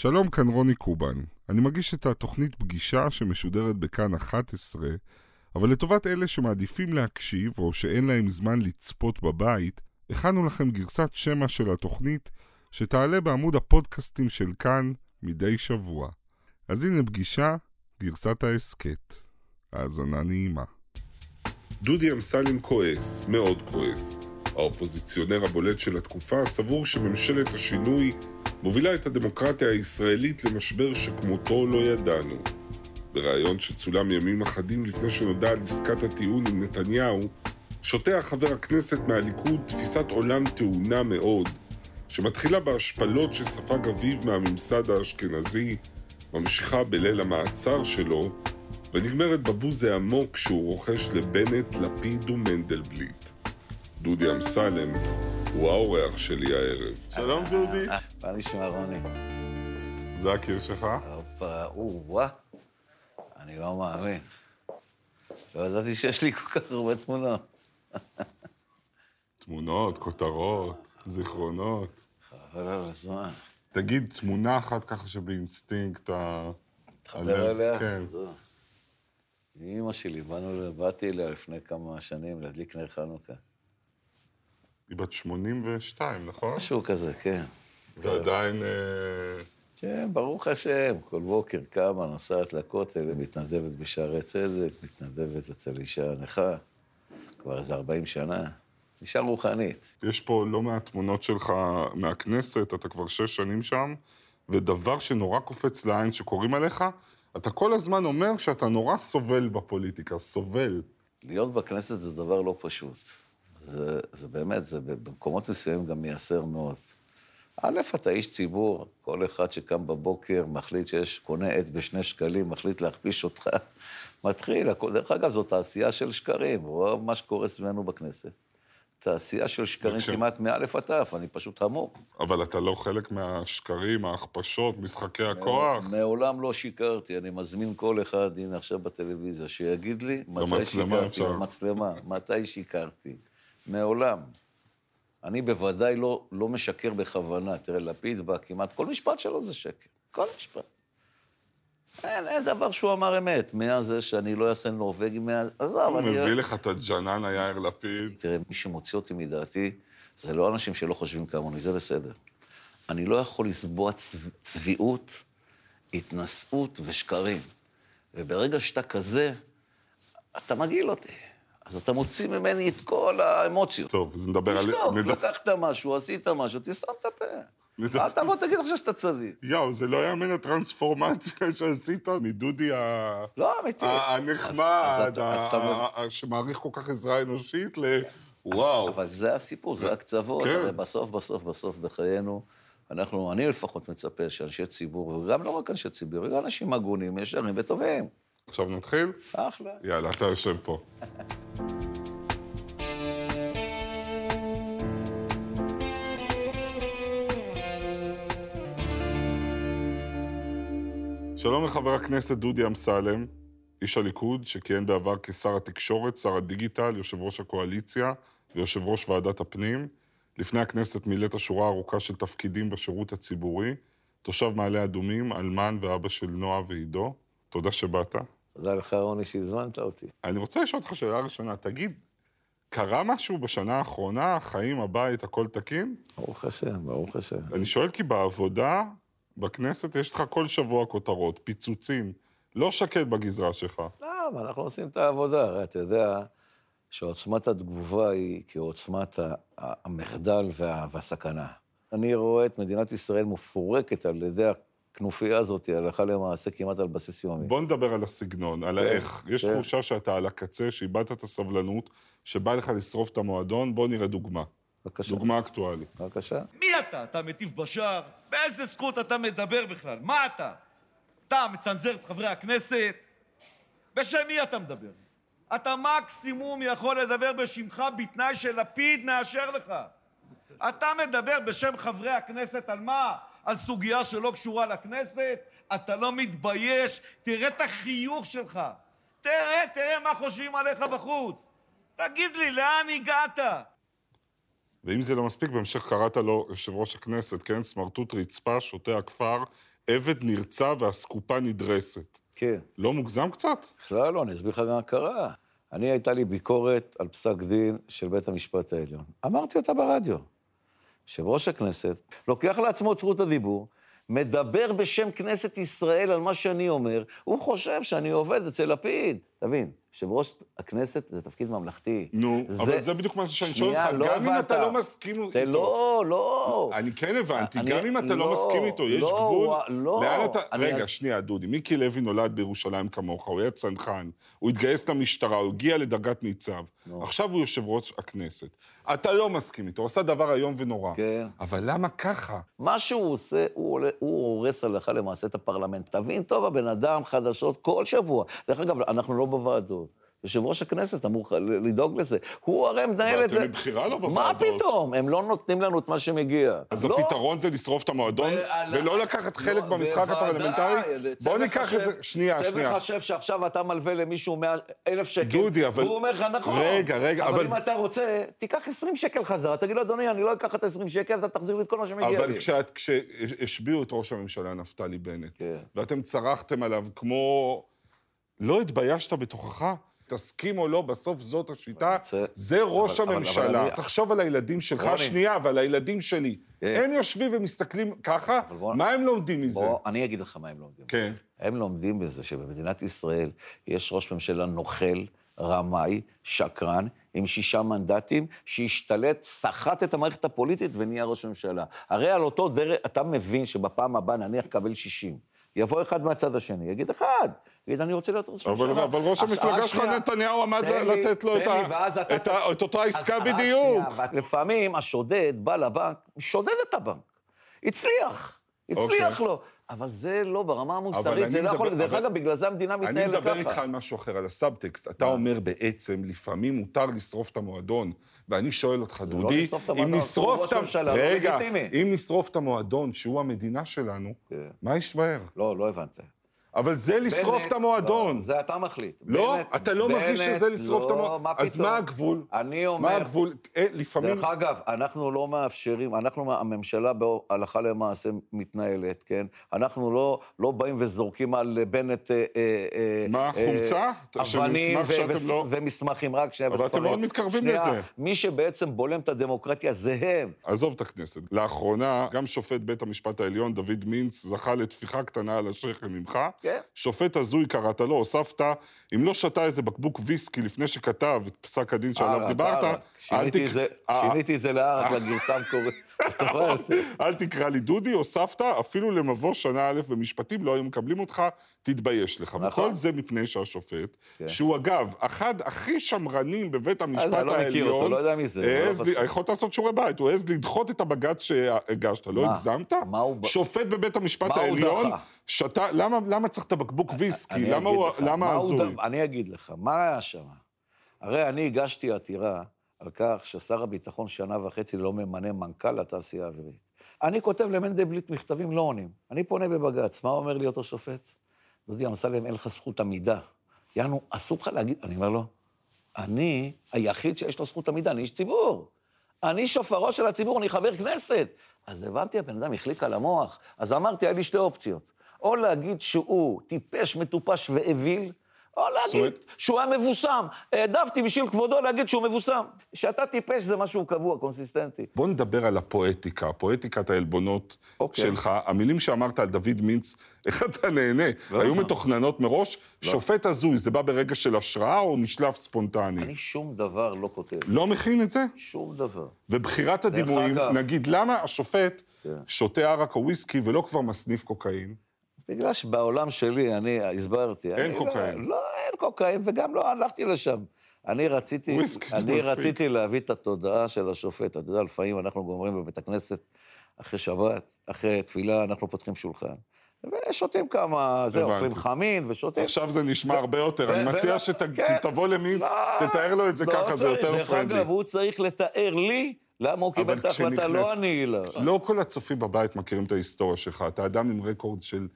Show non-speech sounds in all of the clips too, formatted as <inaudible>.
שלום, כאן רוני קובן. אני מגיש את התוכנית פגישה שמשודרת בכאן 11, אבל לטובת אלה שמעדיפים להקשיב או שאין להם זמן לצפות בבית, הכנו לכם גרסת שמע של התוכנית שתעלה בעמוד הפודקאסטים של כאן מדי שבוע. אז הנה פגישה, גרסת ההסכת. האזנה נעימה. דודי אמסלם כועס, מאוד כועס. האופוזיציונר הבולט של התקופה סבור שממשלת השינוי מובילה את הדמוקרטיה הישראלית למשבר שכמותו לא ידענו. בריאיון שצולם ימים אחדים לפני שנודע על עסקת הטיעון עם נתניהו, שוטח חבר הכנסת מהליכוד תפיסת עולם טעונה מאוד, שמתחילה בהשפלות שספג אביו מהממסד האשכנזי, ממשיכה בליל המעצר שלו, ונגמרת בבוז העמוק שהוא רוכש לבנט, לפיד ומנדלבליט. דודי אמסלם הוא האורח שלי הערב. שלום דודי. מה נשמע, רוני? זה הקיר שלך? הופה, או-אה. אני לא מאמין. לא ידעתי שיש לי כל כך הרבה תמונות. תמונות, כותרות, זיכרונות. חבל על הזמן. תגיד תמונה אחת ככה שבאינסטינקט ה... תחבר אליה? כן. זו. אימא שלי, באנו, באתי אליה לפני כמה שנים להדליק נר חנוכה. היא בת 82, נכון? משהו כזה, כן. ועדיין... אה, כן, ברוך השם, כל בוקר קמה, נוסעת לכותל, מתנדבת בשערי צדק, מתנדבת אצל אישה נכה, כבר איזה 40 שנה. אישה רוחנית. יש פה לא מעט תמונות שלך מהכנסת, אתה כבר שש שנים שם, ודבר שנורא קופץ לעין שקוראים עליך, אתה כל הזמן אומר שאתה נורא סובל בפוליטיקה, סובל. להיות בכנסת זה דבר לא פשוט. זה, זה באמת, זה במקומות מסוימים גם מייסר מאוד. א', אתה איש ציבור, כל אחד שקם בבוקר, מחליט שיש, קונה עט בשני שקלים, מחליט להכפיש אותך, <laughs> מתחיל, הכל, דרך אגב, זו תעשייה של שקרים, רוב מה שקורה סביבנו בכנסת. תעשייה של שקרים וכש- כמעט מאלף עד תף, אני פשוט המום. אבל אתה לא חלק מהשקרים, ההכפשות, משחקי הכוח. מעולם לא שיקרתי, אני מזמין כל אחד, הנה עכשיו בטלוויזיה, שיגיד לי מתי במצלמה שיקרתי, אפשר. במצלמה, מתי שיקרתי. מעולם. אני בוודאי לא, לא משקר בכוונה. תראה, לפיד בא כמעט, כל משפט שלו זה שקר. כל משפט. אין, אין דבר שהוא אמר אמת. מאז זה שאני לא אעשה נורבגי, מאז... עזוב, הוא אני... מביא לך את הג'נן היאיר לפיד. תראה, מי שמוציא אותי מדעתי, זה לא אנשים שלא חושבים כמוני, זה בסדר. אני לא יכול לסבוע צב... צביעות, התנשאות ושקרים. וברגע שאתה כזה, אתה מגעיל אותי. אז אתה מוציא ממני את כל האמוציות. טוב, אז נדבר על... תשתוק, נד- לקחת משהו, עשית משהו, תסתום את הפה. אל תבוא, תגיד עכשיו שאתה צדיק. יואו, זה לא יאמן הטרנספורמציה <laughs> שעשית מדודי ה... לא, אמיתי. הנחמד, שמעריך כל כך עזרה אנושית ל... וואו. אבל זה הסיפור, זה הקצוות. כן. בסוף, בסוף, בסוף בחיינו, אנחנו, אני לפחות מצפה שאנשי ציבור, וגם לא רק אנשי ציבור, גם אנשים הגונים, ישרים וטובים. עכשיו נתחיל? אחלה. יאללה, אתה יושב פה. שלום לחבר הכנסת דודי אמסלם, איש הליכוד, שכיהן בעבר כשר התקשורת, שר הדיגיטל, יושב ראש הקואליציה ויושב ראש ועדת הפנים. לפני הכנסת מילאת שורה ארוכה של תפקידים בשירות הציבורי, תושב מעלה אדומים, אלמן ואבא של נועה ועידו. תודה שבאת. תודה לך, רוני, שהזמנת אותי. אני רוצה לשאול אותך שאלה ראשונה, תגיד, קרה משהו בשנה האחרונה, חיים, הבית, הכל תקין? ברוך השם, ברוך השם. אני שואל כי בעבודה, בכנסת, יש לך כל שבוע כותרות, פיצוצים, לא שקט בגזרה שלך. למה? אנחנו עושים את העבודה. הרי אתה יודע שעוצמת התגובה היא כעוצמת המחדל וה- והסכנה. אני רואה את מדינת ישראל מפורקת על ידי הכנופיה הזאת, הלכה למעשה, כמעט על בסיס יומי. בוא נדבר על הסגנון, על כן, האיך. יש כן. תחושה שאתה על הקצה, שאיבדת את הסבלנות, שבא לך לשרוף את המועדון, בוא נראה דוגמה. בבקשה. דוגמה אקטואלית. בבקשה. מי אתה? אתה מטיף בשער? באיזה זכות אתה מדבר בכלל? מה אתה? אתה מצנזר את חברי הכנסת? בשם מי אתה מדבר? אתה מקסימום יכול לדבר בשמך בתנאי שלפיד מאשר לך. אתה מדבר בשם חברי הכנסת על מה? על סוגיה שלא קשורה לכנסת? אתה לא מתבייש? תראה את החיוך שלך. תראה, תראה מה חושבים עליך בחוץ. תגיד לי, לאן הגעת? ואם זה לא מספיק, בהמשך קראת לו יושב ראש הכנסת, כן? סמרטוט רצפה, שוטה הכפר, עבד נרצע ואסקופה נדרסת. כן. לא מוגזם קצת? בכלל לא, אני אסביר לך גם מה קרה. אני, הייתה לי ביקורת על פסק דין של בית המשפט העליון. אמרתי אותה ברדיו. יושב ראש הכנסת לוקח לעצמו את זכות הדיבור, מדבר בשם כנסת ישראל על מה שאני אומר, הוא חושב שאני עובד אצל לפיד. תבין, יושב ראש הכנסת זה תפקיד ממלכתי. נו, אבל זה בדיוק מה שאני שואל אותך, לא גם אם הבנת. אתה לא מסכים איתו. לא, לא. אני כן הבנתי, אני- גם אם אתה לא לא, מסכים איתו, יש לא, גבול. לא. לאן אתה... אני רגע, אז- שנייה, דודי, מיקי לוי נולד בירושלים כמוך, הוא היה צנחן, הוא התגייס למשטרה, הוא הגיע לדרגת ניצב. נו. עכשיו הוא יושב ראש הכנסת. אתה לא מסכים איתו, הוא עשה דבר איום ונורא. כן. אבל למה ככה? מה שהוא עושה, הוא, הוא הורס הלכה למעשה את הפרלמנט. תבין טוב, הבן אדם חדשות כל שבוע. דרך אגב, אנחנו לא בוועדות. יושב ראש הכנסת אמור לדאוג לזה. הוא הרי מנהל את זה. ואתם מבחירה לא מה בוועדות. פתאום? הם לא נותנים לנו את מה שמגיע. אז לא. הפתרון זה לשרוף את המועדון, ועל- ולא לקחת חלק לא, במשחק הפרלמנטרי? בוא ניקח את זה... שנייה, צא שנייה. וחשב שעכשיו אתה מלווה למישהו 100 אלף שקל. דודי, אבל- והוא אומר לך, נכון. רגע, רגע, אבל... אבל- אם אתה רוצה, תיקח 20 שקל חזרה, תגיד לו, אדוני, אני לא אקח את ה-20 שקל, אתה תחזיר לי את כל מה שמגיע לי. אבל כשהשביעו את ראש הממשלה נפתלי בנט, כן. ואתם צרחתם עליו כמו... לא התביישת בתוכך? תסכים או לא, בסוף זאת השיטה, זה- זה ראש אבל- הממשלה. אבל תחשוב על הילדים שלך, רוני. שנייה, ועל הילדים שלי. כן. הם יושבים ומסתכלים ככה, בוא- מה הם לומדים מזה? בוא, אני אגיד לך מה הם לומדים. כן. הם לומדים בזה שבמדינת ישראל יש ראש ממשלה נוכל, רמאי, שקרן, עם שישה מנדטים, שהשתלט, סחט את המערכת הפוליטית ונהיה ראש ממשלה. הרי על אותו דרך, אתה מבין שבפעם הבאה נניח קבל 60. יבוא אחד מהצד השני, יגיד אחד, יגיד, אני רוצה להיות ראש אבל, ממשלה. אבל ראש המפלגה שלך. נתניהו, עמד לתת לו את, אותה עסקה בדיוק. לפעמים השודד בא לבנק, שודד את הבנק. הצליח, הצליח אוקיי. לו. אבל זה לא, ברמה המוסרית, זה אני לא יכול... דרך אגב, בגלל זה המדינה אני מתנהלת ככה. מדבר איתך על משהו אחר, על הסאבטקסט. אתה? אומר בעצם, לפעמים מותר לשרוף את המועדון, ואני שואל אותך, לא דודי, אם נשרוף את לא רגע. אם נשרוף את המועדון, שהוא המדינה שלנו, כן. מה יישאר? לא, לא הבנת. אבל זה לשרוף את המועדון. לא, זה אתה מחליט. לא, בנט- אתה לא מרגיש שזה לשרוף את לא, המועדון. מה אז? מה הגבול? אני אומר... מה הגבול? אה, לפעמים... דרך אגב, אנחנו לא מאפשרים, אנחנו, הממשלה בהלכה למעשה מתנהלת, כן? אנחנו לא, לא באים וזורקים על בנט... אה, אה, מה, אה, חומצה? אבנים שאתם ו- לא- ומסמכים, רק שנייה, אבל אתם וספרים. מאוד מתקרבים שנייה, לזה. מי שבעצם בולם את הדמוקרטיה זה הם. עזוב את הכנסת. לאחרונה, גם שופט בית המשפט העליון, דוד מינץ, זכה לטפיחה קטנה על השכם ממך. כן. שופט הזוי קראת לו, הוספת, אם לא שתה איזה בקבוק ויסקי לפני שכתב את פסק הדין שעליו אה, דיברת, אתה- אל שיניתי את תק- זה- אה, שיניתי את זה לערק לגרסה המקורית. <laughs> אל תקרא לי דודי, הוספת, אפילו למבוא שנה א' במשפטים לא היו מקבלים אותך, תתבייש לך. נכון. וכל זה מפני שהשופט, כן. שהוא אגב, אחד הכי שמרנים בבית המשפט אני לא מכיר אותו, העליון, לא יודע מי זה, לא יכולת לעשות שיעורי בית, הוא העז לדחות את הבג"ץ שהגשת, לא? הגזמת? שופט בבית המשפט העליון? שתה, למה למה צריך את הבקבוק ויסקי? למה הוא- לך, למה מה הוא הזוי? ד- אני אגיד לך, מה היה שם? הרי אני הגשתי עתירה על כך ששר הביטחון שנה וחצי לא ממנה מנכ"ל לתעשייה האווירית. אני כותב למנדלבליט מכתבים לא עונים. אני פונה בבג"ץ, מה אומר לי אותו שופט? דודי אמסלם, אין לך זכות עמידה. יענו, אסור לך להגיד... אני אומר לו, אני היחיד שיש לו זכות עמידה, אני איש ציבור. אני שופרו של הציבור, אני חבר כנסת. אז הבנתי, הבן אדם החליק על המוח. אז אמרתי, היה לי שתי אופציות. או להגיד שהוא טיפש, מטופש ואוויל, או להגיד שהוא היה מבוסם. העדפתי בשביל כבודו להגיד שהוא מבוסם. שאתה טיפש זה משהו קבוע, קונסיסטנטי. בוא נדבר על הפואטיקה, פואטיקת העלבונות אוקיי. שלך. המילים שאמרת על דוד מינץ, <laughs> איך אתה נהנה? לא היו נכון. מתוכננות מראש? שופט הזוי, זה בא ברגע של השראה או נשלף ספונטני? אני שום דבר לא כותב. לא מכין את זה? שום דבר. ובחירת הדימויים, נגיד, למה השופט כן. שותה ערק או וויסקי ולא כבר מסניף קוקאין? בגלל שבעולם שלי, אני הסברתי. אין אני קוקאין. לא, לא, אין קוקאין, וגם לא הלכתי לשם. אני רציתי, אני. רציתי להביא את התודעה של השופט. אתה יודע, לפעמים אנחנו גומרים בבית הכנסת, אחרי שבת, אחרי תפילה, אנחנו פותחים שולחן. ושותים כמה, זה. אוכלים חמין ושותים. עכשיו זה נשמע הרבה יותר, אני מציע כן. שתבוא למינץ, לא, תתאר לו את זה לא ככה, זה. יותר דרך פרנדלי. אגב, הוא צריך לתאר לי למה הוא קיבל את ההחלטה, לא אני. לא. לא כל הצופים בבית מכירים את ההיסטוריה שלך. אתה אדם עם רקורד של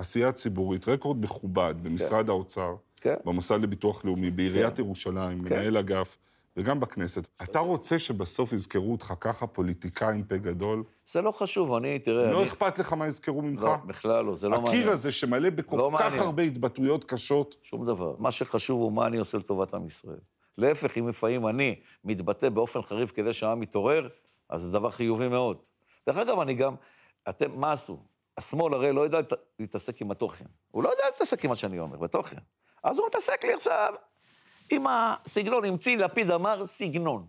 עשייה ציבורית, רקורד מכובד במשרד האוצר, כן. במוסד לביטוח לאומי, בעיריית ירושלים, כן. מנהל אגף, וגם בכנסת. אתה רוצה שבסוף יזכרו אותך ככה, פוליטיקאי עם פה גדול? זה לא חשוב, אני, תראה... לא אני... אכפת לך מה יזכרו ממך? לא, בכלל לא, זה לא מעניין. הקיר הזה שמלא בכל לא כך מעניין. הרבה התבטאויות קשות. שום דבר. מה שחשוב הוא מה אני עושה לטובת עם ישראל. להפך, אם לפעמים אני מתבטא באופן חריף כדי שהעם יתעורר, אז זה דבר חיובי מאוד. דרך אגב, אני גם... אתם, מה עשו? השמאל הרי לא יודע להתעסק עם התוכן. הוא לא יודע להתעסק עם מה שאני אומר, בתוכן. אז הוא מתעסק לי עכשיו עם הסגנון, המציא, לפיד אמר סגנון.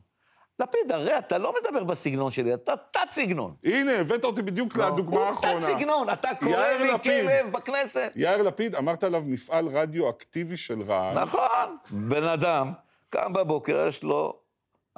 לפיד, הרי אתה לא מדבר בסגנון שלי, אתה תת-סגנון. הנה, הבאת אותי בדיוק לדוגמה הוא האחרונה. תת-סגנון, אתה קורא לי. כלב בכנסת. יאיר לפיד, אמרת עליו מפעל רדיו-אקטיבי של רעל. נכון. בן אדם קם בבוקר, יש לו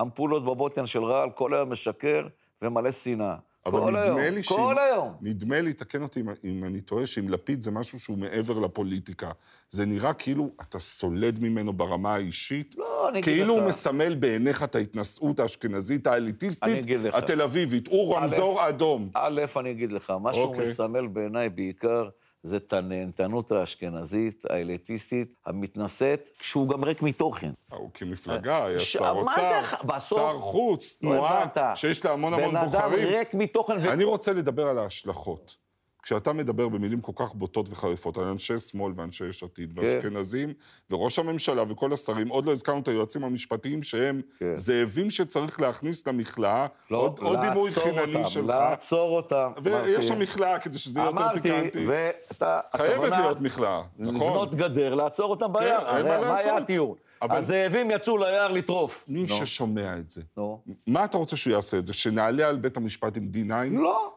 אמפולות בבוטן של רעל, כל היום משקר ומלא שנאה. אבל כל היום, נדמה לי כל היום. נדמה לי, תקן אותי אם, אם אני טועה, שעם לפיד זה משהו שהוא מעבר לפוליטיקה. זה נראה כאילו אתה סולד ממנו ברמה האישית. לא, אני אגיד כאילו הוא לך. מסמל בעיניך את ההתנשאות האשכנזית, האליטיסטית. התל אביבית. הוא רמזור אדום. א', אני אגיד לך, מה שהוא אוקיי. מסמל בעיניי בעיקר, זה את הנהנתנות האשכנזית, האליטיסטית, המתנשאת, כשהוא גם ריק מתוכן. הוא כמפלגה, היה ש- שר מה אוצר, שר חוץ, תנועה. שיש לה המון המון בן אדם בוחרים. ריק מתוכן. אני רוצה לדבר על ההשלכות. כשאתה מדבר במילים כל כך בוטות וחריפות על אנשי שמאל ואנשי יש עתיד כן. ואשכנזים, וראש הממשלה וכל השרים, עוד לא הזכרנו את היועצים המשפטיים שהם כן. זאבים שצריך להכניס למכלאה, לא, עוד, עוד דימוי לעצור חינני אותם, שלך, לעצור אותם. ויש שם אמרתי. מכלאה כדי שזה יהיה יותר אמרתי, פיקנטי. ואתה... חייבת להיות מכלאה, נכון? לבנות גדר, לעצור אותם ביער. אין הרי מה לעשות. היה התיאור? אבל- הזאבים יצאו ליער לטרוף. מי נו, ששומע את זה, נו. מה אתה רוצה שהוא יעשה את זה? שנעלה על בית המשפט עם D9? לא,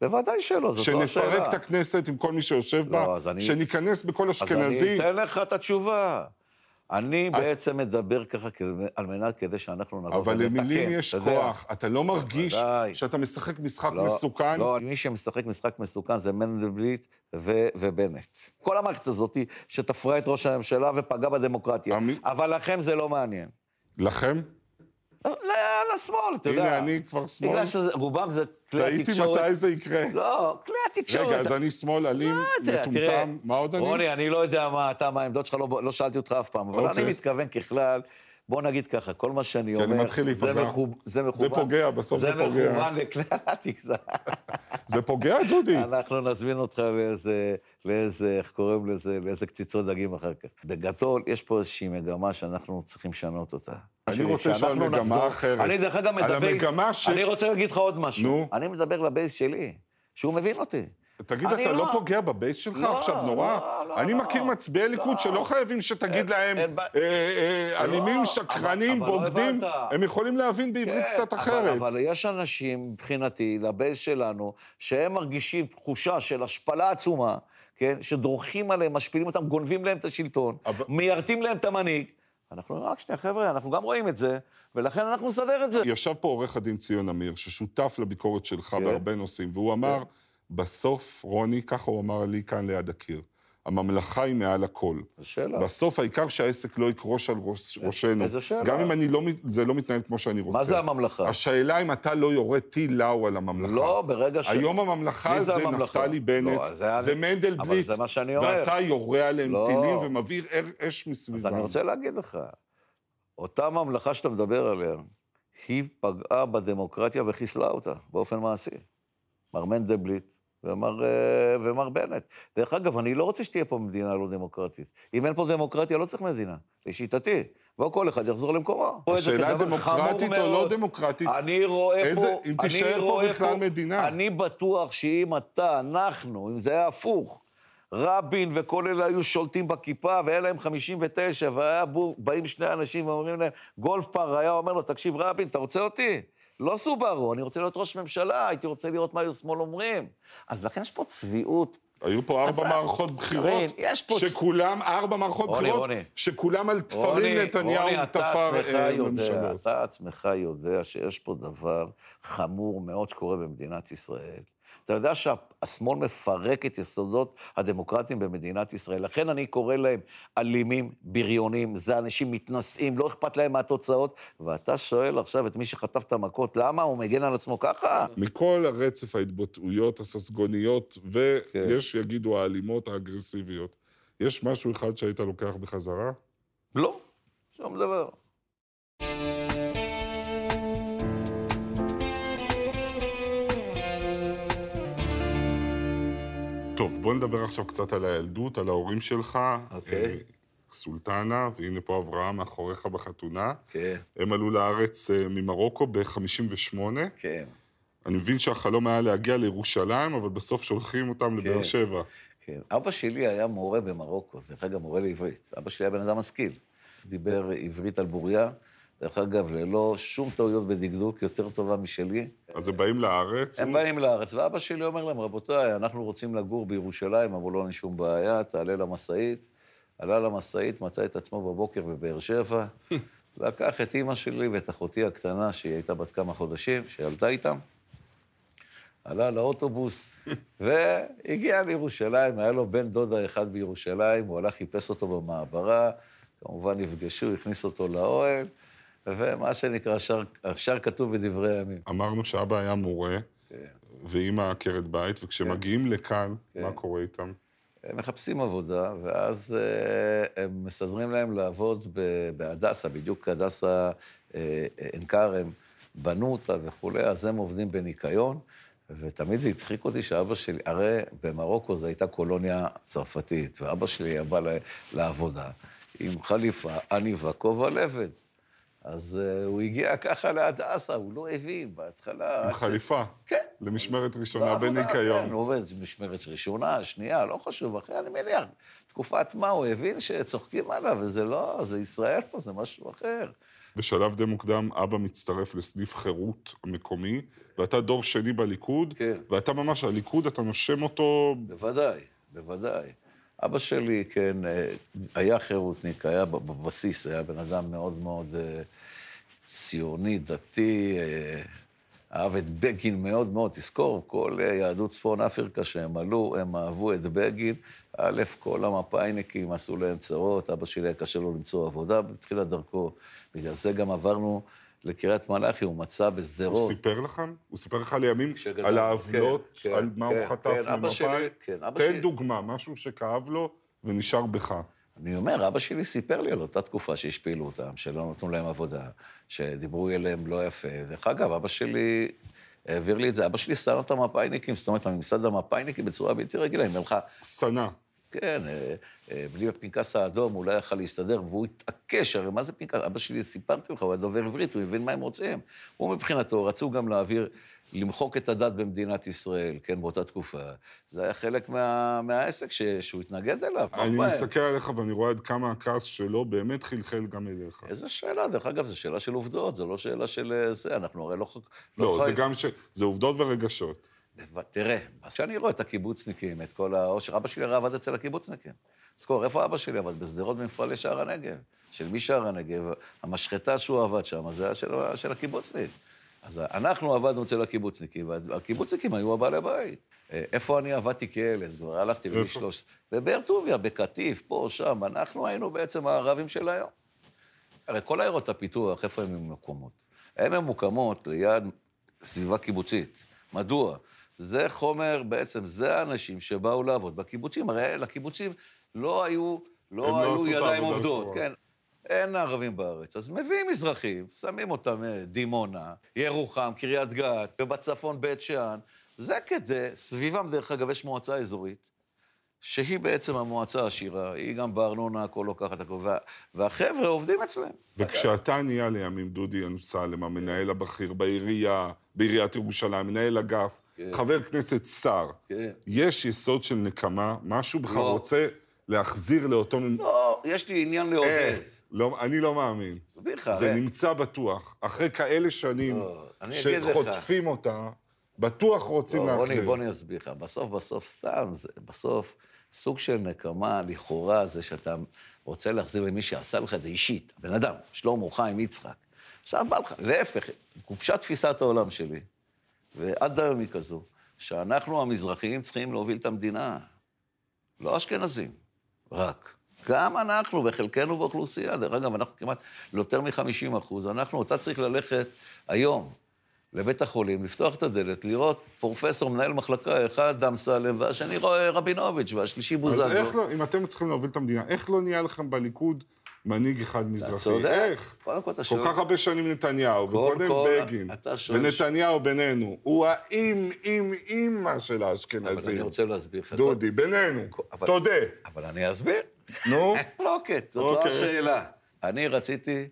בוודאי שלא, זאת לא השאלה. שנפרק את הכנסת עם כל מי שיושב בה? לא, אז אני- שניכנס בכל אז אשכנזי? אני אתן לך את התשובה. אני בעצם מדבר ככה על מנת כדי שאנחנו נבוא אבל ונתקן, למילים יש אתה. כוח. אתה לא מרגיש בוודאי. שאתה משחק משחק לא, מסוכן? לא, מי שמשחק משחק מסוכן זה מנדלבליט ו- ובנט. כל המערכת הזאת שתפרה את ראש הממשלה ופגעה בדמוקרטיה. עמי- אבל לכם זה לא מעניין. לכם? לשמאל, אתה יודע. הנה, אני כבר שמאל. בגלל שרובם זה כלי תהיתי התקשורת. מתי זה יקרה. לא, כלי התקשורת. רגע, אז אני שמאל אלים, תראה, מטומטם, מה עוד אני? רוני, אני לא יודע מה אתה, מה העמדות שלך, לא, לא שאלתי אותך אף פעם, אבל אוקיי. אני מתכוון ככלל, בוא נגיד ככה, כל מה שאני אומר, זה. מכוב, זה זה מכוון, פוגע, בסוף זה פוגע. זה מכוון לכלל, אל תגזר. זה פוגע, דודי. אנחנו נזמין אותך לאיזה, לאיזה, איך קוראים לזה, לאיזה קציצות דגים אחר כך. בגדול, יש פה איזושהי מגמה שאנחנו צריכים לשנות אותה. אני רוצה לשאול מגמה נחזור- אחרת. אני דרך אגב על מדבר... המגמה ש- אני רוצה להגיד לך עוד משהו. נו. אני מדבר לבייס שלי, שהוא מבין אותי. תגיד, אתה לא לא. פוגע בבייס שלך לא, עכשיו נורא? לא, לא, אני לא. מכיר מצביעי ליכוד לא. שלא חייבים שתגיד להם אין. אה, אה, אלימים, שקרנים, בוגדים. הם יכולים להבין בעברית כן, קצת אחרת. אבל יש אנשים, מבחינתי, לבייס שלנו, שהם מרגישים תחושה של השפלה עצומה, כן? שדורכים עליהם, משפילים אותם, גונבים להם את השלטון, אבל- מיירטים להם את המנהיג. אנחנו, רק שנייה, חבר'ה, אנחנו גם רואים את זה, ולכן אנחנו נסדר את זה. ישב פה עורך הדין ציון אמיר, ששותף לביקורת שלך כן. בהרבה נושאים, והוא אמר, בסוף, רוני, ככה הוא אמר לי כאן ליד הקיר, הממלכה היא מעל הכל. שאלה. בסוף העיקר שהעסק לא יקרוש על ראש, ראשנו. איזה שאלה? גם אם אני לא, זה לא מתנהל כמו שאני רוצה. מה זה הממלכה? השאלה אם אתה לא יורה טיל לאו על הממלכה. לא, ברגע ש... היום הממלכה זה זה הממלכה? נפתלי בנט, לא, זה אני- זה מנדלבליט, אבל זה מה שאני אומר. ואתה יורה עליהם לא. טילים ומבעיר אש אז מסביבם. אני רוצה להגיד לך, אותה ממלכה שאתה מדבר עליה, היא פגעה בדמוקרטיה וחיסלה אותה באופן מעשי. מר מנדלבליט ומר, אה, ומר בנט. דרך אגב, אני לא רוצה שתהיה פה מדינה לא דמוקרטית. אם אין פה דמוקרטיה, לא צריך מדינה, לשיטתי. בואו כל אחד יחזור למקומו. השאלה דמוקרטית או לא. דמוקרטית? אני רואה איזה- פה... אם אני תישאר פה רואה בכלל מדינה. אני בטוח שאם אתה, אנחנו, אם זה היה הפוך, רבין וכל אלה היו שולטים בכיפה, והיה להם 59, והיה בו, באים שני אנשים ואומרים להם, גולדפר היה אומר לו, תקשיב, רבין, אתה רוצה אותי? לא סובארו, אני רוצה להיות ראש ממשלה, הייתי רוצה לראות מה היו שמאל אומרים. אז לכן יש פה צביעות. היו פה ארבע מערכות בחירות, שכולם, ארבע מערכות בחירות. שכולם על תפרים נתניהו תפר אה, ממשלות. אתה עצמך יודע שיש פה דבר חמור מאוד שקורה במדינת ישראל. אתה יודע שהשמאל מפרק את יסודות הדמוקרטיים במדינת ישראל. לכן אני קורא להם אלימים, בריונים, זה אנשים מתנשאים, לא אכפת להם מהתוצאות. ואתה שואל עכשיו את מי שחטף את המכות, למה הוא מגן על עצמו ככה? מכל הרצף ההתבטאויות הססגוניות, כן. ויש שיגידו האלימות, האגרסיביות, יש משהו אחד שהיית לוקח בחזרה? לא, שום דבר. טוב, בוא נדבר עכשיו קצת על הילדות, על ההורים שלך. אוקיי. אה, סולטנה, והנה פה אברהם מאחוריך בחתונה. כן, הם עלו לארץ אה, ממרוקו ב-58. כן, אני מבין שהחלום היה להגיע לירושלים, אבל בסוף שולחים אותם לבאר כן. שבע. כן. אבא שלי היה מורה במרוקו, דרך אגב, מורה לעברית. אבא שלי היה בן אדם משכיל. דיבר עברית על בוריה, דרך אגב, ללא שום טעויות בדקדוק, יותר טובה משלי. אז הם באים לארץ. הם הוא- באים לארץ, ואבא שלי אומר להם, רבותיי, אנחנו רוצים לגור בירושלים, אמרו לו, אין שום בעיה, תעלה למשאית. עלה למשאית, מצא את עצמו בבוקר בבאר שבע, <laughs> לקח את אימא שלי ואת אחותי הקטנה, שהיא הייתה בת כמה חודשים, שעלתה איתם, עלה לאוטובוס, <laughs> והגיע לירושלים, היה לו בן דודה אחד בירושלים, הוא הלך, חיפש אותו במעברה, כמובן נפגשו, הכניס אותו לאוהל, ומה שנקרא, שר, השאר כתוב בדברי הימים. אמרנו שאבא היה מורה, כן. ואימא עקרת בית, וכשמגיעים לכאן, כן. מה קורה איתם? הם מחפשים עבודה, ואז אה, הם מסדרים להם לעבוד בהדסה, בדיוק הדסה אה, עין כרם, בנו אותה וכולי, אז הם עובדים בניקיון, ותמיד זה הצחיק אותי שאבא שלי, הרי במרוקו זו הייתה קולוניה צרפתית, ואבא שלי היה בא ל- לעבודה עם חליפה, עניבה, כובע לבד. אז אה, הוא הגיע ככה להדסה, הוא לא הבין בהתחלה. עם ש- חליפה, כן. למשמרת ראשונה כן, בניקיון. הוא עובד משמרת ראשונה, שנייה, לא חשוב, אחרי, אני מניח, תקופת מה, הוא הבין שצוחקים עליו, וזה לא, זה ישראל פה, זה משהו אחר. בשלב די מוקדם אבא מצטרף לסניף חירות המקומי, ואתה דור שני בליכוד, כן. ואתה ממש, הליכוד, אתה נושם אותו... בוודאי, בוודאי. אבא שלי, כן, אה, היה חירותניק, היה בבסיס, היה בן אדם מאוד מאוד אה, ציוני, דתי, אה, אהב את בגין מאוד מאוד. תזכור, כל יהדות צפון אפריקה שהם עלו, הם אהבו את בגין. א', כל המפא"יניקים עשו להם צרות, אבא שלי היה קשה לו למצוא עבודה בתחילת דרכו. בגלל זה גם עברנו לקריית מלאכי, הוא מצא בשדרות. הוא סיפר לכם? הוא סיפר לך לימים כשגדלנו, על העוולות, כן, על מה כן, הוא חטף כן, אבא שלי- ממפא"י? כן, אבא תן שלי- דוגמה, משהו שכאב לו ונשאר בך. אני אומר, אבא שלי סיפר לי על אותה תקופה שהשפילו אותם, שלא נתנו להם עבודה, שדיברו אליהם לא יפה. דרך אגב, אבא שלי העביר לי את זה, אבא שלי שנא את המפא"יניקים, זאת אומרת, הממסד המפא"יניקים בצורה בלתי רגילה, אומר לך, שנא. כן, אה, אה, בלי הפנקס האדום הוא לא יכל להסתדר, והוא התעקש, הרי מה זה פנקס? אבא שלי, סיפרתי לך, הוא היה דובר עברית, הוא הבין מה הם רוצים. הוא מבחינתו, רצו גם להעביר, למחוק את הדת במדינת ישראל, כן, באותה תקופה. זה היה חלק מה, מהעסק ש, שהוא התנגד אליו. אני? מסתכל עליך ואני רואה עד כמה הכעס שלו באמת חלחל גם אליך. איזה שאלה, דרך אגב, זו שאלה של עובדות, זו לא שאלה של אה, זה, אנחנו הרי לא... ח- לא, חי- זה גם ש... זה עובדות ורגשות. תראה, אז כשאני רואה את הקיבוצניקים, את כל העושר, אבא שלי הרי עבד אצל הקיבוצניקים. זכור, איפה אבא שלי עבד? בשדרות במפעלי שער הנגב. של מי שער הנגב? המשחטה שהוא עבד שם, זה היה של, של הקיבוצניק. אז אנחנו עבדנו אצל הקיבוצניקים, והקיבוצניקים היו הבעלי בית. אה, איפה אני עבדתי כילד? כבר הלכתי בגיל? שלוש... בבאר טוביה, בקטיף, פה, שם. אנחנו היינו בעצם הערבים של היום. הרי כל עיירות הפיתוח, איפה הן ממוקמות? הן ממוקמות ליד סביבה קיבוצית. מדוע? זה חומר, בעצם, זה האנשים שבאו לעבוד בקיבוצים. הרי לקיבוצים לא היו, לא לא היו את ידיים עובדות, השחורה. כן. אין ערבים בארץ, אז מביאים מזרחים, שמים אותם אה, דימונה, ירוחם, קריית גת, ובצפון בית שאן. זה כדי, סביבם, דרך אגב, יש מועצה אזורית, שהיא בעצם המועצה העשירה, היא גם בארנונה, הכל לוקחת הכל, וה, והחבר'ה עובדים אצלם. וכשאתה נהיה לימים דודי אמסלם, המנהל הבכיר בעירייה, בעיריית ירושלים, מנהל אגף, כן. חבר כנסת שר, כן. יש יסוד של נקמה, משהו בך לא. רוצה להחזיר לאותו... לא, יש לי עניין לעודד. איך? לא, אני לא מאמין. אסביר לך, זה הרי- נמצא בטוח. אחרי כאלה שנים לא. שחוטפים אותה, בטוח רוצים לא, רוני, להחזיר. בוא אני אסביר לך. בסוף, בסוף, סתם, זה, בסוף, סוג של נקמה, לכאורה, זה שאתה רוצה להחזיר למי שעשה לך את זה אישית. בן אדם, שלמה, חיים, יצחק. עכשיו בא לך, להפך, גובשה תפיסת העולם שלי, ועד היום היא כזו, שאנחנו המזרחיים צריכים להוביל את המדינה. לא אשכנזים, רק. גם אנחנו, בחלקנו באוכלוסייה, דרך אגב, אנחנו כמעט יותר מ-50 אחוז, אנחנו, אתה צריך ללכת היום לבית החולים, לפתוח את הדלת, לראות פרופסור, מנהל מחלקה, אחד אמסלם, והשני רואה רבינוביץ', והשלישי בוזגלו. אז איך לא, אם אתם צריכים להוביל את המדינה, איך לא נהיה לכם בליכוד מנהיג אחד מזרחי? צודק. איך? קודם כל אתה כל שואל... כך הרבה שנים נתניהו, כל- וקודם כל- בגין, אתה שואל- ונתניהו בינינו, הוא האם, אם, אימא של אבל אני האשכנזים. רוצה להסביר לך. דודי, בינינו, אבל- תודה. אבל אני אסביר. נו, <laughs> מחלוקת, זאת לא אוקיי. השאלה. אני רציתי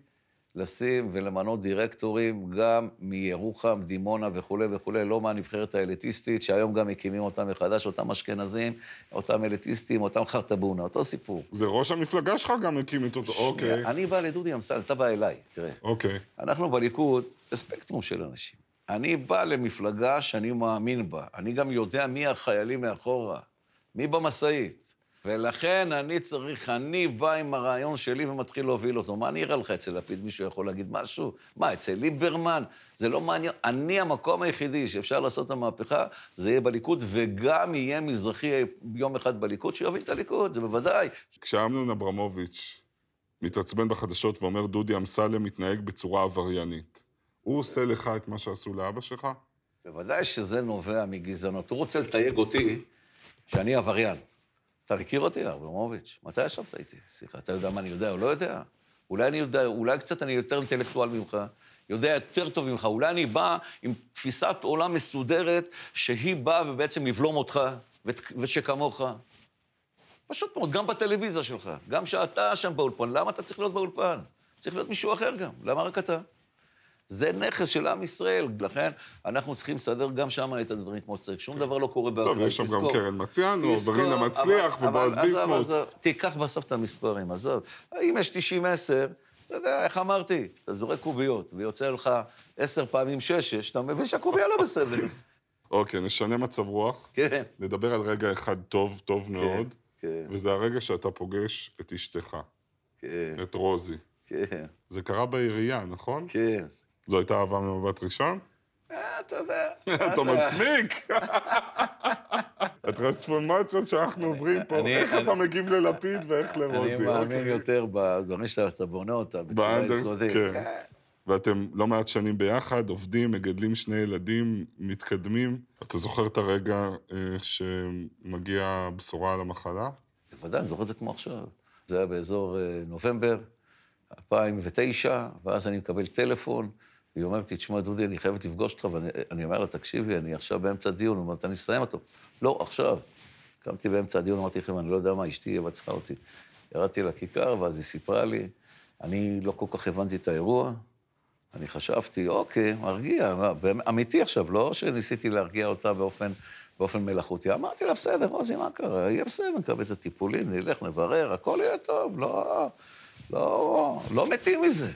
לשים ולמנות דירקטורים גם מירוחם, דימונה וכולי וכולי, לא מהנבחרת האליטיסטית, שהיום גם מקימים אותם מחדש, אותם אשכנזים, אותם אליטיסטים, אותם חרטבונה, אותו סיפור. זה ראש המפלגה שלך גם הקים את אותו, אוקיי, אני בא לדודי אמסלם, אתה בא אליי, תראה. אוקיי. אנחנו בליכוד, זה ספקטרום של אנשים. אני בא למפלגה שאני מאמין בה. אני גם יודע מי החיילים מאחורה, מי במשאית. ולכן אני צריך, אני בא עם הרעיון שלי ומתחיל להוביל אותו. מה אני אראה לך אצל לפיד? מישהו יכול להגיד משהו? מה, אצל ליברמן? זה לא מעניין. אני, המקום היחידי שאפשר לעשות את המהפכה, זה יהיה בליכוד, וגם יהיה מזרחי יום אחד בליכוד, שיוביל את הליכוד, זה בוודאי. כשאמנון אברמוביץ' מתעצבן בחדשות ואומר, דודי אמסלם מתנהג בצורה עבריינית, הוא עושה לך את מה שעשו לאבא שלך? בוודאי שזה נובע מגזענות. הוא רוצה לתייג אותי שאני עבריין. אתה מכיר אותי, אברמוביץ'? מתי ישבת איתי? סליחה, אתה יודע מה אני יודע או לא יודע? אולי אני יודע, אולי קצת אני יותר אינטלקטואל ממך, יודע יותר טוב ממך. אולי אני בא עם תפיסת עולם מסודרת, שהיא באה ובעצם לבלום אותך, ות- ושכמוך. פשוט מאוד, גם בטלוויזיה שלך, גם שאתה שם באולפן, למה אתה צריך להיות באולפן? צריך להיות מישהו אחר גם, למה רק אתה? זה נכס של עם ישראל, לכן אנחנו צריכים לסדר גם שם את הדברים כמו שצריך. שום דבר לא קורה טוב, באקראי, יש שם גם תזכור. קרן תזכור, ורינה אבל- מצליח, ובועז ביסמוט. תיקח בסוף את המספרים, עזוב. אם יש 90-10, אתה יודע, איך אמרתי? אתה זורק קוביות, ויוצא לך 10 פעמים 6-6, אתה מבין שהקובייה לא בסדר. <laughs> אוקיי, נשנה מצב רוח, כן, נדבר על רגע אחד טוב, טוב מאוד, כן, וזה הרגע שאתה פוגש את אשתך, כן, את רוזי. כן, זה קרה בעירייה, נכון? כן. זו הייתה אהבה ממבט ראשון? אה, אתה יודע. <laughs> אתה מסמיק! <laughs> הטרנספורמציות שאנחנו עוברים פה, אני- איך אני- אתה מגיב ללפיד ואיך אני לרוזי? מאמין אוקיי. יותר בדברים שאתה בונה אותם, בצורה יסודית. כן. ואתם לא מעט שנים ביחד, עובדים, מגדלים שני ילדים, מתקדמים. אתה זוכר את הרגע אה, שמגיעה בשורה על המחלה? בוודאי, אני זוכר את זה כמו עכשיו. זה היה באזור אה, נובמבר 2009, ואז אני מקבל טלפון, היא אומרת לי, תשמע, דודי, אני חייבת לפגוש אותך, ואני אומר לה, תקשיבי, אני עכשיו באמצע הדיון, היא אומרת, אני אסיים אותו. לא, עכשיו. קמתי באמצע הדיון, אמרתי לכם, אני לא יודע מה, אשתי צריכה אותי. ירדתי לכיכר, ואז היא סיפרה לי, אני לא כל כך הבנתי את האירוע, אני חשבתי, אוקיי, מרגיע, אמיתי עכשיו, לא שניסיתי להרגיע אותה באופן, באופן מלאכותי. אמרתי לה, בסדר, רוזי, מה קרה? יהיה בסדר, נקבל את הטיפולים, נלך, נברר, הכל יהיה טוב, לא, לא, לא מתים מזה.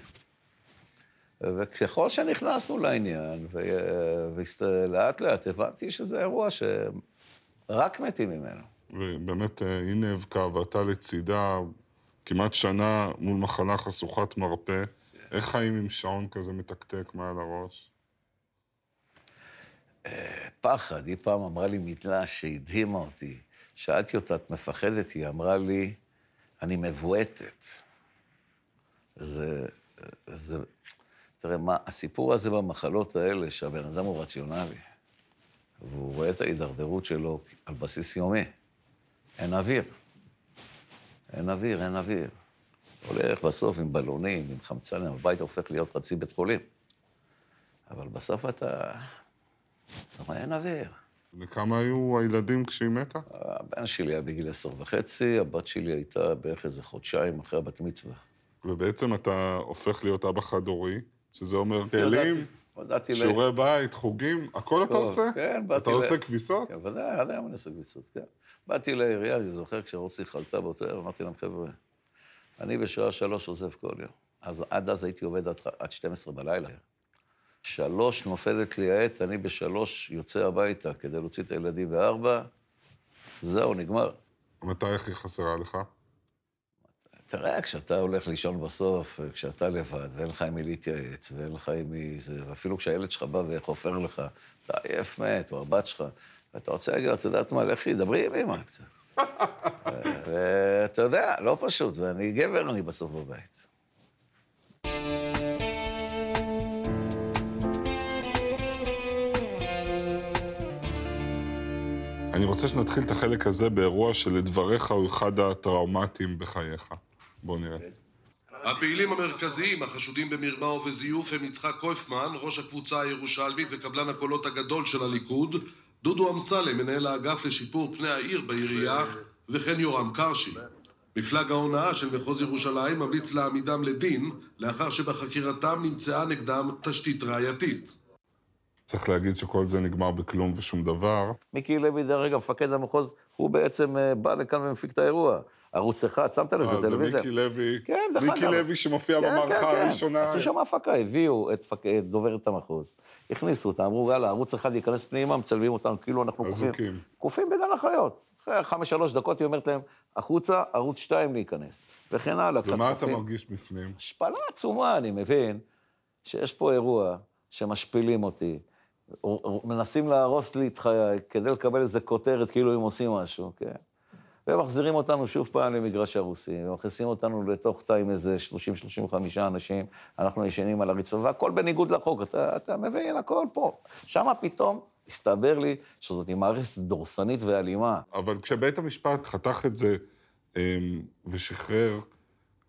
וככל שנכנסנו לעניין, ולאט לאט הבנתי שזה אירוע שרק מתים ממנו. ובאמת, אה, היא נאבקה ואתה לצידה כמעט שנה מול מחלה חשוכת מרפא. איך חיים עם שעון כזה מתקתק מעל הראש? פחד, היא פעם אמרה לי מילה שהדהימה אותי. שאלתי אותה, את מפחדת? היא אמרה לי, אני מבועטת. זה, זה, תראה, מה, הסיפור הזה במחלות האלה, שהבן אדם הוא רציונלי, והוא רואה את ההידרדרות שלו על בסיס יומי. אין אוויר. אין אוויר, אין אוויר. הולך בסוף עם בלונים, עם חמצן, הבית הופך להיות חצי בית חולים. אבל בסוף אתה... אתה רואה, אין אוויר. וכמה היו הילדים כשהיא מתה? הבן שלי היה בגיל עשר וחצי, הבת שלי הייתה בערך איזה חודשיים אחרי הבת מצווה. ובעצם אתה הופך להיות אבא חד-הורי, שזה אומר הודעתי- כלים, הודעתי ל... שיעורי בית, חוגים, הכל אתה עושה? כן, באתי אתה עושה כביסות? כן, ודאי, עד היום אני עושה קביצות, כן. באתי לעירייה, אני זוכר כשרוסי חלתה באותו ערב, אמרתי להם, חבר'ה, אני בשעה שלוש עוזב כל יום. אז עד אז הייתי עובד עד, עד 12 בלילה. שלוש נופלת לי העת, אני בשלוש יוצא הביתה כדי להוציא את הילדים בארבע, זהו, נגמר. מתי הכי חסרה לך? תראה, כשאתה הולך לישון בסוף, כשאתה לבד, ואין לך עם מי להתייעץ, ואין לך עם מי זה, ואפילו כשהילד שלך בא וחופר לך, אתה עייף מת, או הבת שלך, ואתה רוצה להגיד, את יודעת מה, לכי, דברי עם אמא קצת. <laughs> ואתה יודע, לא פשוט, ואני גבר, אני בסוף בבית. אני רוצה שנתחיל את החלק הזה באירוע שלדבריך הוא אחד הטראומטיים בחייך. בוא נראה. הפעילים המרכזיים החשודים במרמה ובזיוף הם יצחק קויפמן, ראש הקבוצה הירושלמית וקבלן הקולות הגדול של הליכוד, דודו אמסלם, מנהל האגף לשיפור פני העיר בעירייה, וכן יורם קרשי. מפלג ההונאה של מחוז ירושלים ממליץ להעמידם לדין, לאחר שבחקירתם נמצאה נגדם תשתית ראייתית. צריך להגיד שכל זה נגמר בכלום ושום דבר. מיקי לוי, דרך אגב, מפקד המחוז, הוא בעצם אה, בא לכאן ומפיק את האירוע. ערוץ אחד, שמת לזה אה, זה טלוויזיה. מיקי לוי, כן, דרך מיקי אגב. לוי שמופיע כן, במערכה כן, כן. הראשונה. עשו שם הפקה, הביאו את פק- את דוברת המחוז, הכניסו אותה, אמרו, יאללה, ערוץ אחד ייכנס פנימה, מצלמים אותנו כאילו אנחנו קופים. קופים בגן החיות. אחרי חמש, שלוש דקות היא אומרת להם, החוצה, ערוץ שתיים להיכנס. וכן הלאה. ומה אתה. מרגיש בפנים? השפלה עצומה, אני מבין שיש פה אירוע שמשפילים אותי, מנסים להרוס לי את חיי כדי לקבל איזה כותרת כאילו הם עושים משהו, כן? ומחזירים אותנו שוב פעם למגרש הרוסים, ומכניסים אותנו לתוך תא עם איזה 30-35 אנשים, אנחנו ישנים על הרצפה, והכל בניגוד לחוק, אתה, אתה מבין, הכל פה. שם פתאום הסתבר לי שזאת מערכת דורסנית ואלימה. אבל כשבית המשפט חתך את זה אמ, ושחרר,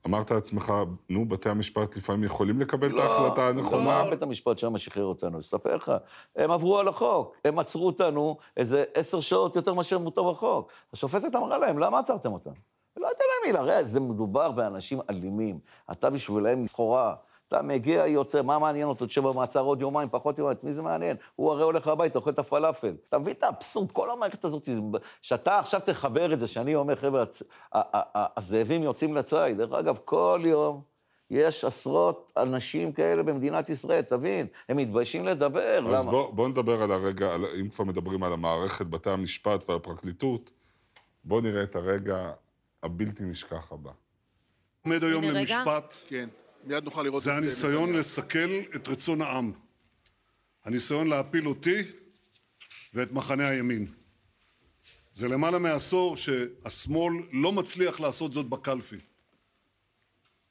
אמרת לעצמך, נו, בתי המשפט לפעמים יכולים לקבל את ההחלטה הנכונה? לא, בית המשפט שם שחרר אותנו, אספר לך. הם עברו על החוק, הם עצרו אותנו איזה עשר שעות יותר מאשר מותר בחוק. השופטת אמרה להם, למה עצרתם אותנו? לא הייתה להם מילה, הרי זה מדובר באנשים אלימים. אתה בשבילם סחורה. אתה מגיע, יוצא, מה מעניין אותו? תשב במעצר עוד יומיים, פחות יומיים, את מי זה מעניין? הוא הרי הולך הביתה, אוכל את הפלאפל. אתה מבין את האבסורד? כל המערכת הזאת, שאתה עכשיו תחבר את זה, שאני אומר, חבר'ה, הזאבים יוצאים לציד. דרך אגב, כל יום יש עשרות אנשים כאלה במדינת ישראל, תבין, הם מתביישים לדבר, אז למה? בוא, בוא נדבר על הרגע, על, אם כבר מדברים על המערכת, בתי המשפט והפרקליטות, בוא נראה את הרגע הבלתי נשכח הבא. עומד היום. למשפט, כן, מיד נוכל לראות זה את הניסיון נתניהו. לסכל את רצון העם. הניסיון להפיל אותי ואת מחנה הימין. זה למעלה מעשור שהשמאל לא מצליח לעשות זאת בקלפי.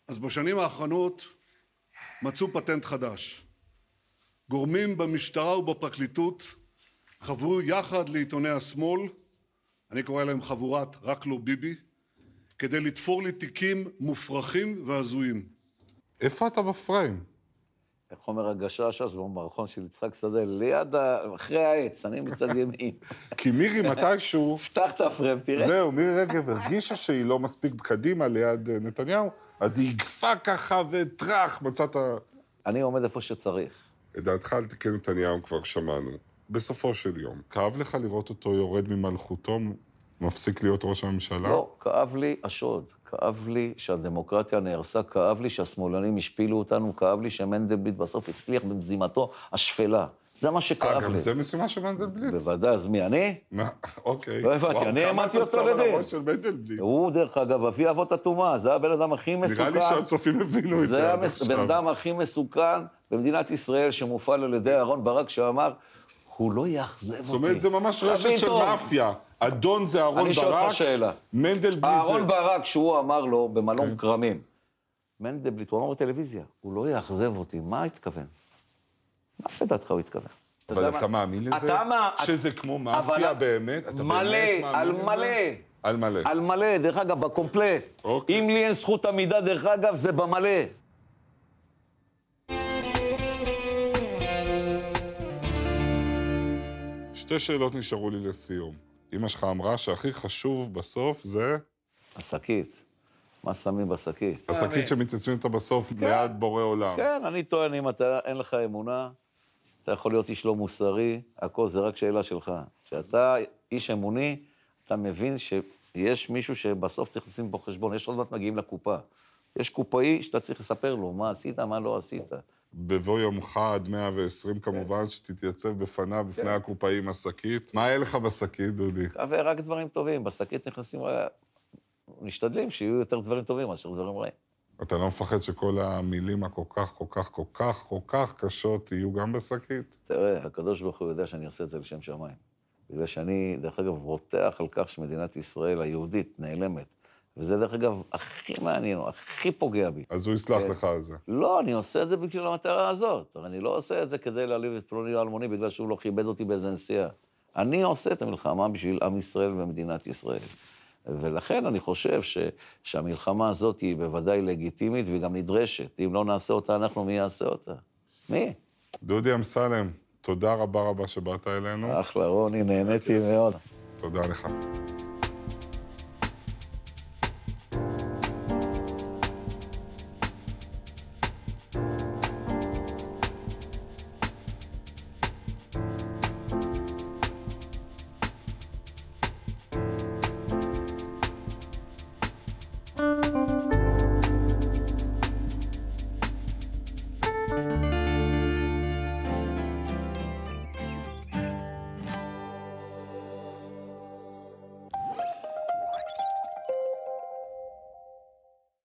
אז בשנים האחרונות מצאו פטנט חדש. גורמים במשטרה ובפרקליטות חברו יחד לעיתוני השמאל, אני קורא להם חבורת רק לא ביבי, כדי לתפור לי תיקים מופרכים והזויים. איפה אתה בפריים? איך אומר הגשש אז במערכון של יצחק שדה, ליד, ה... אחרי העץ, אני מצד <laughs> ימין. כי מירי מתישהו, <laughs> פתח את הפרם, תראה. זהו, מירי רגב הרגישה שהיא לא מספיק קדימה ליד אה, נתניהו, אז היא הגפה ככה וטראח, מצאת... אני עומד איפה שצריך. את דעתך על תיקי נתניהו כבר שמענו. בסופו של יום, כאב לך לראות אותו יורד ממלכותו, מפסיק להיות ראש הממשלה? לא, כאב לי השוד. כאב לי שהדמוקרטיה נהרסה, כאב לי שהשמאלנים השפילו אותנו, כאב לי שמנדלבליט בסוף הצליח במזימתו השפלה. זה מה אה, שכאב גם לי. זה משימה של מנדלבליט? בוודאי, אז מי, אני? מה? אוקיי. לא הבנתי, אני העמדתי אותו לדין. הראש של מנדלבליט. הוא, דרך אגב, אבי אבות הטומאה, זה הבן אדם הכי מסוכן. נראה לי שהצופים הבינו את זה זה עד המס- הבן עכשיו. אדם הכי מסוכן במדינת ישראל, שמופעל על ידי אהרן ברק, שאמר, הוא לא יאכזב אותי. זאת אומרת, זה ממש רשת של. מאפיה. אדון זה אהרון אני שואל ברק, אותך שאלה. מנדלבליט זה... אהרון ברק, שהוא אמר לו כן. במלון כרמים, מנדלבליט, הוא אמר בטלוויזיה, הוא לא יאכזב אותי, מה התכוון? מה לדעתך הוא התכוון? אבל אתה? מאמין לזה? אתה מה... שזה כמו מאפיה באמת? אתה מלא, באמת מאמין על? מלא. על מלא. על מלא, דרך אגב, בקומפלט. אוקיי. אם לי אין זכות עמידה, דרך אגב, זה במלא. שתי שאלות נשארו לי לסיום. אמא שלך אמרה שהכי חשוב בסוף זה השקית. מה שמים בשקית? השקית שמתייצבים אותה בסוף ליד בורא עולם. כן, אני טוען, אם אתה, אין לך אמונה, אתה יכול להיות איש לא מוסרי, הכל זה רק שאלה שלך. כשאתה איש אמוני, אתה מבין שיש מישהו שבסוף צריך לשים פה חשבון, יש עוד מעט מגיעים לקופה. יש קופאי שאתה צריך לספר לו מה עשית, מה לא עשית. בבוא יומך עד 120 כמובן, שתתייצב בפניו, בפני כן. הקופאי עם השקית. מה היה לך בשקית, דודי? ורק דברים טובים, בשקית נכנסים... משתדלים שיהיו יותר דברים טובים מאשר דברים רעים. אתה לא מפחד שכל המילים הכל כך, כל כך, כל כך, כל כך קשות יהיו גם בשקית? תראה, הקדוש ברוך הוא יודע שאני עושה את זה לשם שמיים. בגלל שאני, דרך אגב, רותח על כך שמדינת ישראל היהודית נעלמת. וזה, דרך אגב, הכי מעניין, הכי פוגע בי. אז הוא יסלח כן. לך על זה. לא, אני עושה את זה בשביל המטרה הזאת. אני לא עושה את זה כדי להעליב את פלוני אלמוני בגלל שהוא לא כיבד אותי באיזה נסיעה. אני עושה את המלחמה בשביל עם ישראל ומדינת ישראל. ולכן אני חושב ש, שהמלחמה הזאת היא בוודאי לגיטימית והיא גם נדרשת. אם לא נעשה אותה, אנחנו, מי יעשה אותה? מי? דודי אמסלם, תודה רבה רבה שבאת אלינו. אחלה, רוני, נהניתי מאוד. תודה לך.